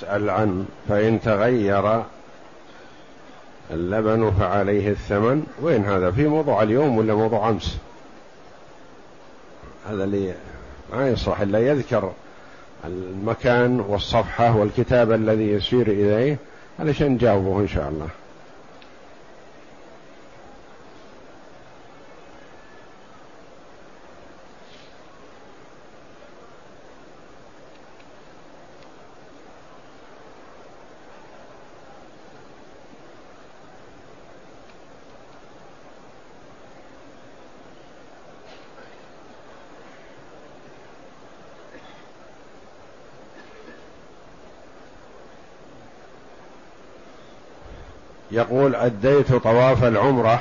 يسأل عن فإن تغير اللبن فعليه الثمن. وين هذا؟ في موضوع اليوم ولا موضوع أمس؟ هذا اللي ما يصح إلا يذكر المكان والصفحة والكتاب الذي يسير إليه علشان نجاوبه إن شاء الله. يقول أديت طواف العمرة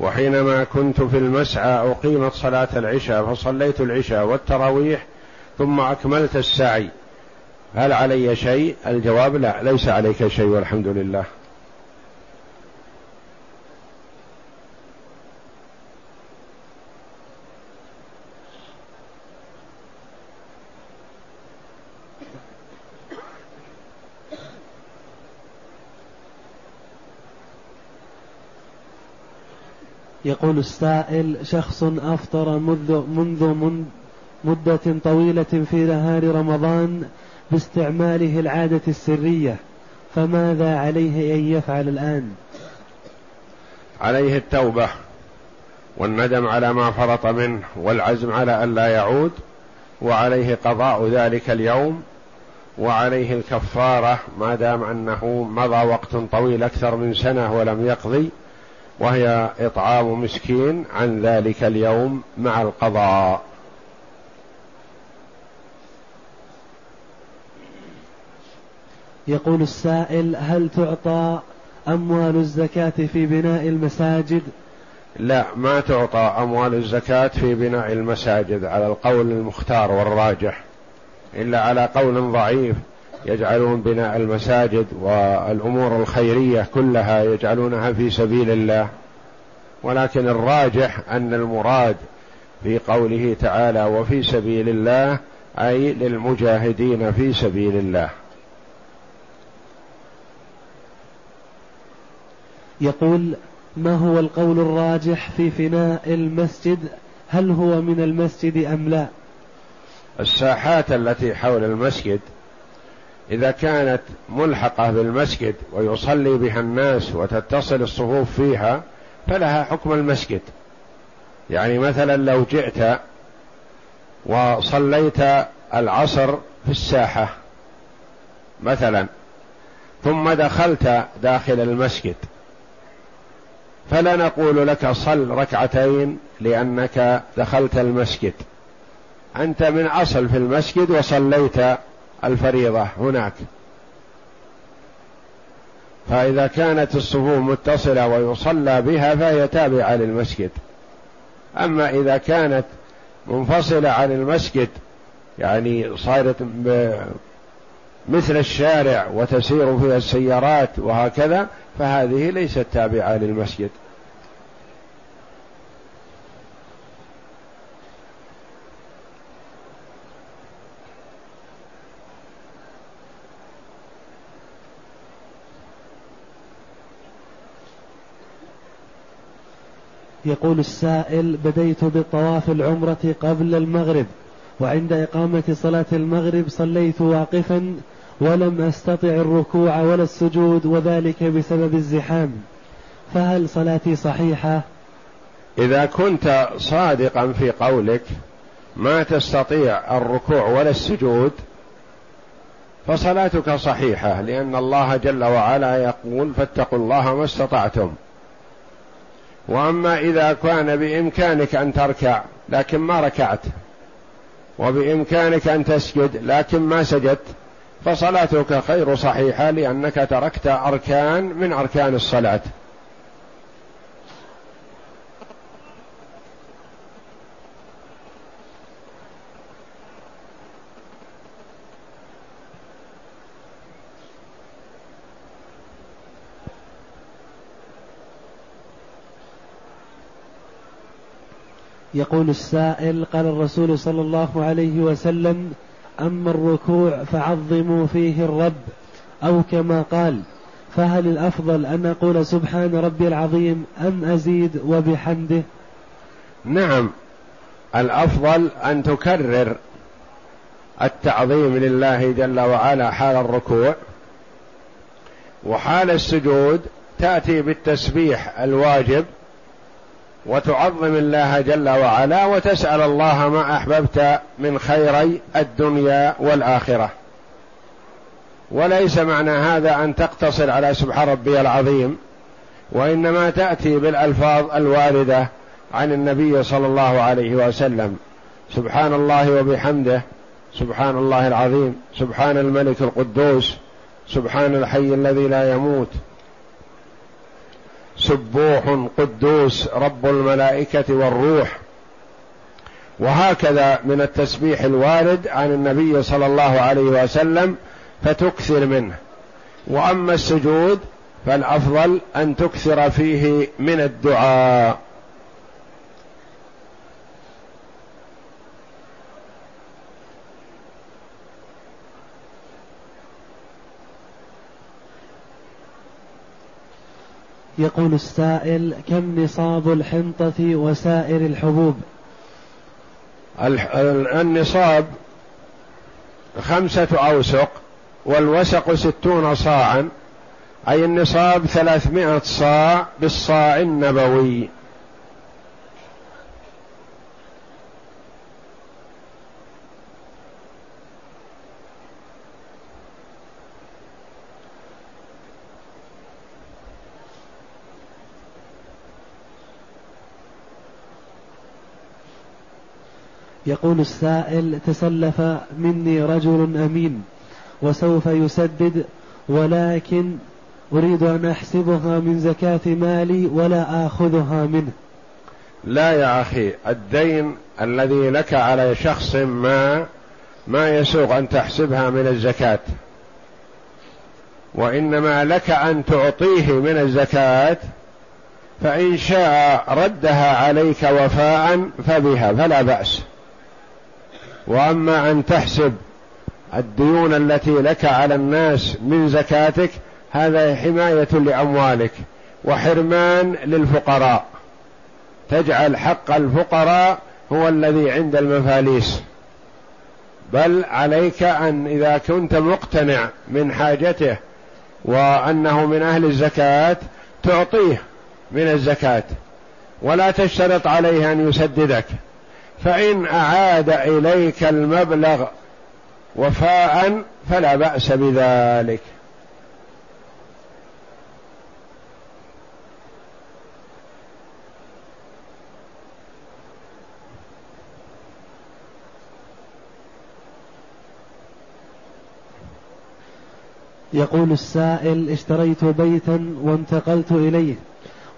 وحينما كنت في المسعى أقيمت صلاة العشاء فصليت العشاء والتراويح ثم أكملت السعي. هل علي شيء؟ الجواب لا ليس عليك شيء والحمد لله. يقول السائل شخص أفطر منذ منذ مدة طويلة في نهار رمضان باستعماله العادة السرية فماذا عليه أن يفعل الآن؟ عليه التوبة والندم على ما فرط منه والعزم على ألا يعود وعليه قضاء ذلك اليوم وعليه الكفارة ما دام أنه مضى وقت طويل أكثر من سنة ولم يقضي وهي إطعام مسكين عن ذلك اليوم مع القضاء. يقول السائل هل تعطى أموال الزكاة في بناء المساجد؟ لا ما تعطى أموال الزكاة في بناء المساجد على القول المختار والراجح إلا على قول ضعيف. يجعلون بناء المساجد والأمور الخيرية كلها يجعلونها في سبيل الله. ولكن الراجح أن المراد في قوله تعالى وفي سبيل الله أي للمجاهدين في سبيل الله. يقول ما هو القول الراجح في فناء المسجد؟ هل هو من المسجد أم لا؟ الساحات التي حول المسجد إذا كانت ملحقة بالمسجد ويصلي بها الناس وتتصل الصفوف فيها فلها حكم المسجد. يعني مثلا لو جئت وصليت العصر في الساحة مثلا ثم دخلت داخل المسجد فلا نقول لك صل ركعتين لأنك دخلت المسجد. أنت من أصل في المسجد وصليت الفريضة هناك. فإذا كانت الصفوف متصلة ويصلى بها فهي تابعة للمسجد. أما إذا كانت منفصلة عن المسجد يعني صارت مثل الشارع وتسير فيها السيارات وهكذا فهذه ليست تابعة للمسجد. يقول السائل بديت بالطواف العمرة قبل المغرب وعند إقامة صلاة المغرب صليت واقفا ولم أستطع الركوع ولا السجود وذلك بسبب الزحام فهل صلاتي صحيحة؟ إذا كنت صادقا في قولك ما تستطيع الركوع ولا السجود فصلاتك صحيحة لأن الله جل وعلا يقول فاتقوا الله ما استطعتم وأما إذا كان بإمكانك أن تركع لكن ما ركعت. وبإمكانك أن تسجد لكن ما سجدت فصلاتك غير صحيحة لأنك تركت أركان من أركان الصلاة. يقول السائل قال الرسول صلى الله عليه وسلم أما الركوع فعظموا فيه الرب أو كما قال فهل الأفضل أن أقول سبحان ربي العظيم أم أزيد وبحمده؟ نعم. الأفضل أن تكرر التعظيم لله جل وعلا حال الركوع وحال السجود تأتي بالتسبيح الواجب وتعظم الله جل وعلا وتسأل الله ما أحببت من خيري الدنيا والآخرة. وليس معنى هذا أن تقتصر على سبحان ربي العظيم وإنما تأتي بالألفاظ الواردة عن النبي صلى الله عليه وسلم. سبحان الله وبحمده سبحان الله العظيم سبحان الملك القدوس سبحان الحي الذي لا يموت سبوح قدوس رب الملائكة والروح. وهكذا من التسبيح الوارد عن النبي صلى الله عليه وسلم فتكثر منه. وأما السجود فالأفضل أن تكثر فيه من الدعاء. يقول السائل كم نصاب الحنطة وسائر الحبوب؟ النصاب خمسة أوسق والوسق ستون صاعا أي النصاب ثلاثمائة صاع بالصاع النبوي. يقول السائل تسلف مني رجل أمين وسوف يسدد ولكن أريد أن أحسبها من زكاة مالي ولا آخذها منه. لا يا أخي الدين الذي لك على شخص ما ما يسوغ أن تحسبها من الزكاة. وإنما لك أن تعطيه من الزكاة فإن شاء ردها عليك وفاء فبها فلا بأس. وأما أن تحسب الديون التي لك على الناس من زكاتك هذا حماية لأموالك وحرمان للفقراء. تجعل حق الفقراء هو الذي عند المفاليس. بل عليك أن إذا كنت مقتنع من حاجته وأنه من أهل الزكاة تعطيه من الزكاة. ولا تشترط عليه أن يسددك. فإن أعاد إليك المبلغ وفاء فلا بأس بذلك. يقول السائل اشتريت بيتا وانتقلت إليه.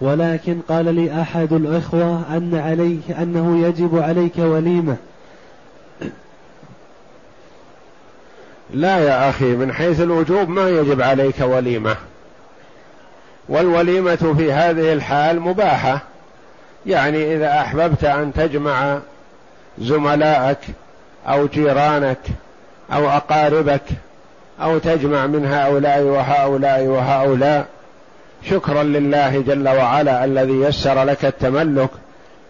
ولكن قال لي أحد الإخوة أن عليك أنه يجب عليك وليمة. لا يا أخي من حيث الوجوب ما يجب عليك وليمة. والوليمة في هذه الحال مباحة. يعني إذا أحببت أن تجمع زملائك أو جيرانك أو أقاربك أو تجمع من هؤلاء وهؤلاء وهؤلاء شكرا لله جل وعلا الذي يسر لك التملك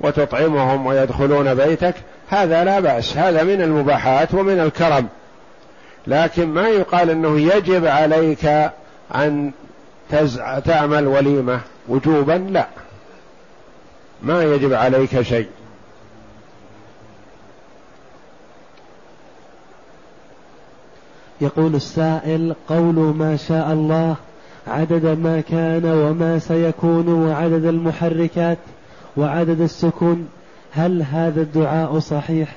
وتطعمهم ويدخلون بيتك. هذا لا بأس. هذا من المباحات ومن الكرم. لكن ما يقال إنه يجب عليك أن تزع تعمل وليمة. وجوبا لا. ما يجب عليك شيء. يقول السائل قول ما شاء الله عدد ما كان وما سيكون وعدد المحركات وعدد السكون هل هذا الدعاء صحيح؟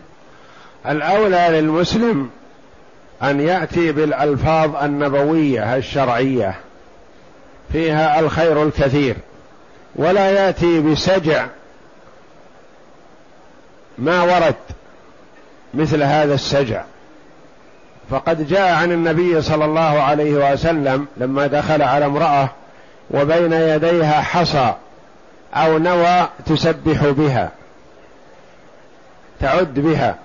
الأولى للمسلم أن يأتي بالألفاظ النبوية الشرعية فيها الخير الكثير ولا يأتي بسجع ما ورد مثل هذا السجع. فقد جاء عن النبي صلى الله عليه وسلم لما دخل على امرأة وبين يديها حصى أو نوى تسبح بها تعد بها.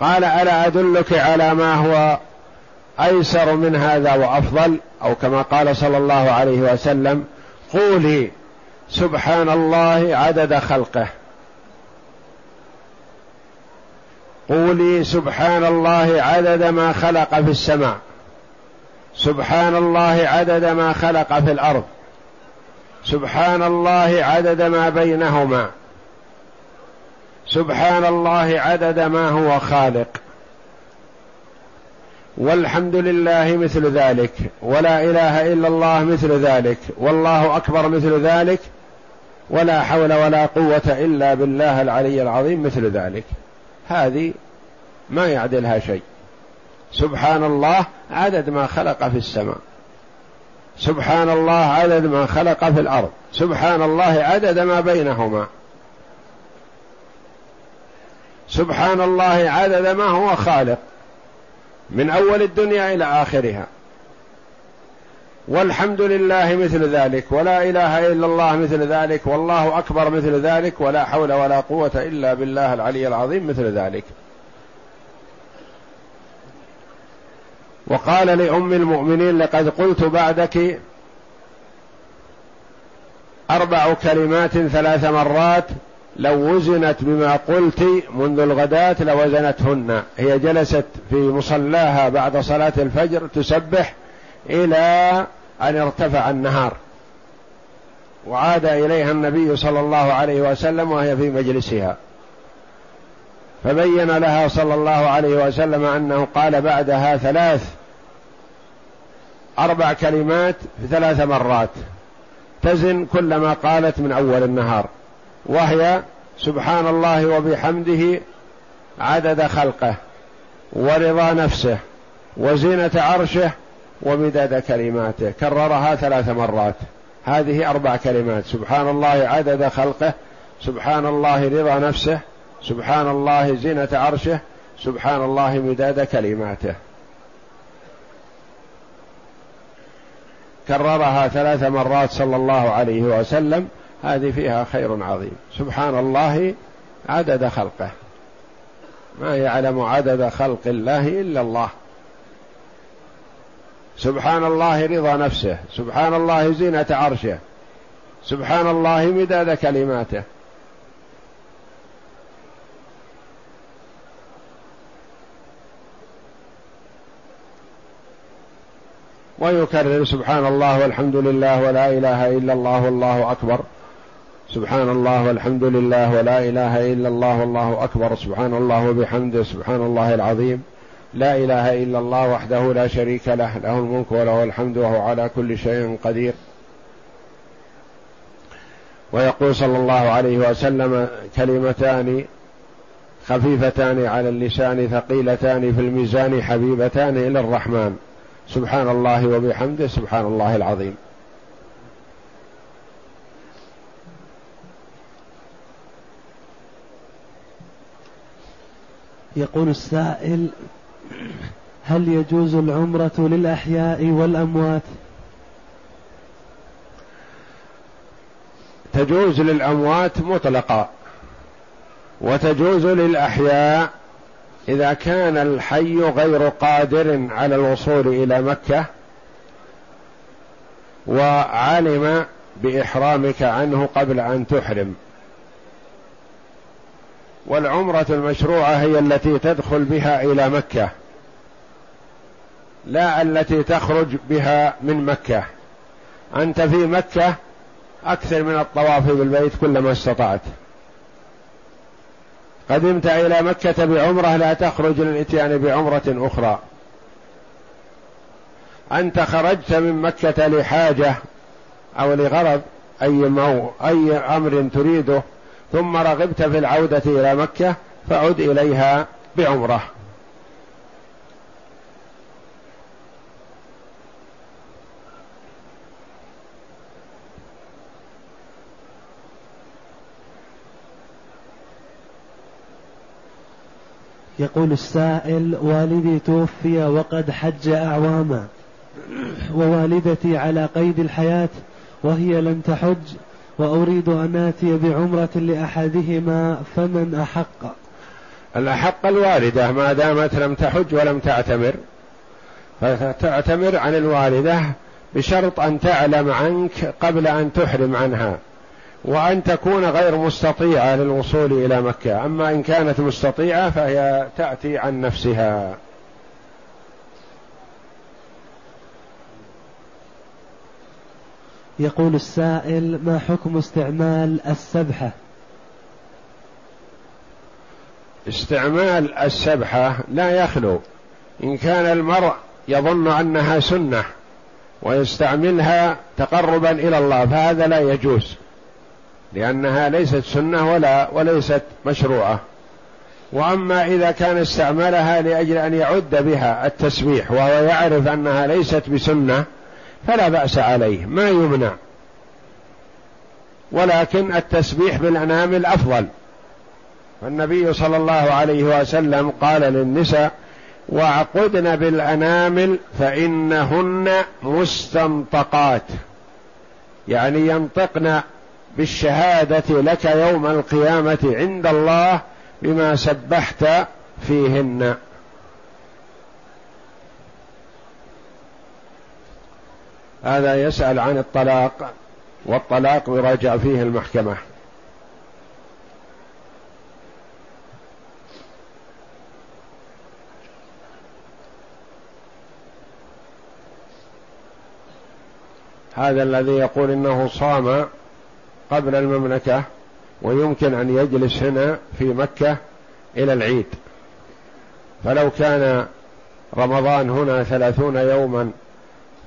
قال ألا أدلك على ما هو أيسر من هذا وأفضل؟ أو كما قال صلى الله عليه وسلم قولي سبحان الله عدد خلقه. قولي سبحان الله عدد ما خلق في السماء. سبحان الله عدد ما خلق في الأرض. سبحان الله عدد ما بينهما. سبحان الله عدد ما هو خالق. والحمد لله مثل ذلك. ولا إله إلا الله مثل ذلك. والله أكبر مثل ذلك. ولا حول ولا قوة إلا بالله العلي العظيم مثل ذلك. هذه ما يعدلها شيء. سبحان الله عدد ما خلق في السماء. سبحان الله عدد ما خلق في الأرض. سبحان الله عدد ما بينهما. سبحان الله عدد ما هو خالق. من أول الدنيا إلى آخرها. والحمد لله مثل ذلك ولا إله إلا الله مثل ذلك والله أكبر مثل ذلك ولا حول ولا قوة إلا بالله العلي العظيم مثل ذلك. وقال لأم المؤمنين لقد قلت بعدك أربع كلمات ثلاث مرات لو وزنت بما قلت منذ الغداة لوزنتهن. هي جلست في مصلاها بعد صلاة الفجر تسبح إلى أن ارتفع النهار وعاد إليها النبي صلى الله عليه وسلم وهي في مجلسها. فبين لها صلى الله عليه وسلم أنه قال بعدها ثلاث أربع كلمات ثلاث مرات تزن كل ما قالت من أول النهار وهي سبحان الله وبحمده عدد خلقه ورضا نفسه وزينة عرشه ومداد كلماته. كررها ثلاث مرات. هذه أربع كلمات. سبحان الله عدد خلقه. سبحان الله رضا نفسه. سبحان الله زينة عرشه. سبحان الله مداد كلماته. كررها ثلاث مرات صلى الله عليه وسلم. هذه فيها خير عظيم. سبحان الله عدد خلقه. ما يعلم عدد خلق الله إلا الله. سبحان الله رضا نفسه سبحان الله زينة عرشه سبحان الله مداد كلماته. ويكرر سبحان الله والحمد لله ولا إله إلا الله والله أكبر. سبحان الله والحمد لله ولا إله إلا الله والله أكبر. سبحان الله وبحمده سبحان الله العظيم. لا إله إلا الله وحده لا شريك له له الملك وله الحمد وهو على كل شيء قدير. ويقول صلى الله عليه وسلم كلمتان خفيفتان على اللسان ثقيلتان في الميزان حبيبتان إلى الرحمن. سبحان الله وبحمده سبحان الله العظيم. يقول السائل هل يجوز العمرة للأحياء والأموات؟ تجوز للأموات مطلقا وتجوز للأحياء إذا كان الحي غير قادر على الوصول إلى مكة وعلم بإحرامك عنه قبل أن تحرم. والعمرة المشروعة هي التي تدخل بها إلى مكة. لا التي تخرج بها من مكة. أنت في مكة أكثر من الطواف بالبيت كلما استطعت. قدمت إلى مكة بعمرة لا تخرج للإتيان بعمرة أخرى. أنت خرجت من مكة لحاجة أو لغرض أي مو أي أمر تريده ثم رغبت في العودة إلى مكة فعد إليها بعمرة. يقول السائل والدي توفي وقد حج أعواما ووالدتي على قيد الحياة وهي لم تحج وأريد أن آتي بعمرة لأحدهما فمن أحق؟ الأحق الوالدة ما دامت لم تحج ولم تعتمر فتعتمر عن الوالدة بشرط أن تعلم عنك قبل أن تحرم عنها. وأن تكون غير مستطيعة للوصول إلى مكة. أما إن كانت مستطيعة فهي تأتي عن نفسها. يقول السائل ما حكم استعمال السبحة؟ استعمال السبحة لا يخلو. إن كان المرء يظن أنها سنة ويستعملها تقربا إلى الله فهذا لا يجوز. لأنها ليست سنة ولا وليست مشروعة. وأما إذا كان استعملها لأجل أن يعد بها التسبيح وهو يعرف أنها ليست بسنة فلا بأس عليه ما يمنع. ولكن التسبيح بالانامل افضل فالنبي صلى الله عليه وسلم قال للنساء واعقدن بالانامل فإنهن مستنطقات. يعني ينطقن بالشهادة لك يوم القيامة عند الله بما سبحت فيهن. هذا يسأل عن الطلاق والطلاق يراجع فيه المحكمة. هذا الذي يقول إنه صام قبل المملكة ويمكن أن يجلس هنا في مكة إلى العيد. فلو كان رمضان هنا ثلاثون يوما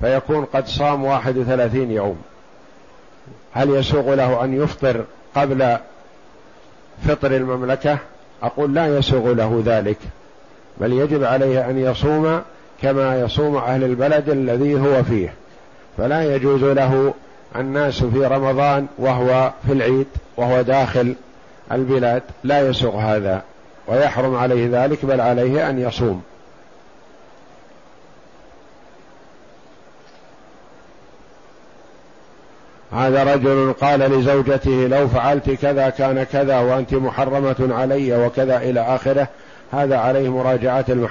فيكون قد صام واحد وثلاثين يوم. هل يسوغ له أن يفطر قبل فطر المملكة؟ أقول لا يسوغ له ذلك بل يجب عليه أن يصوم كما يصوم أهل البلد الذي هو فيه. فلا يجوز له الناس في رمضان وهو في العيد وهو داخل البلاد لا يسوغ هذا ويحرم عليه ذلك بل عليه أن يصوم. هذا رجل قال لزوجته لو فعلت كذا كان كذا وأنت محرمة علي وكذا إلى آخره. هذا عليه مراجعة المحكمه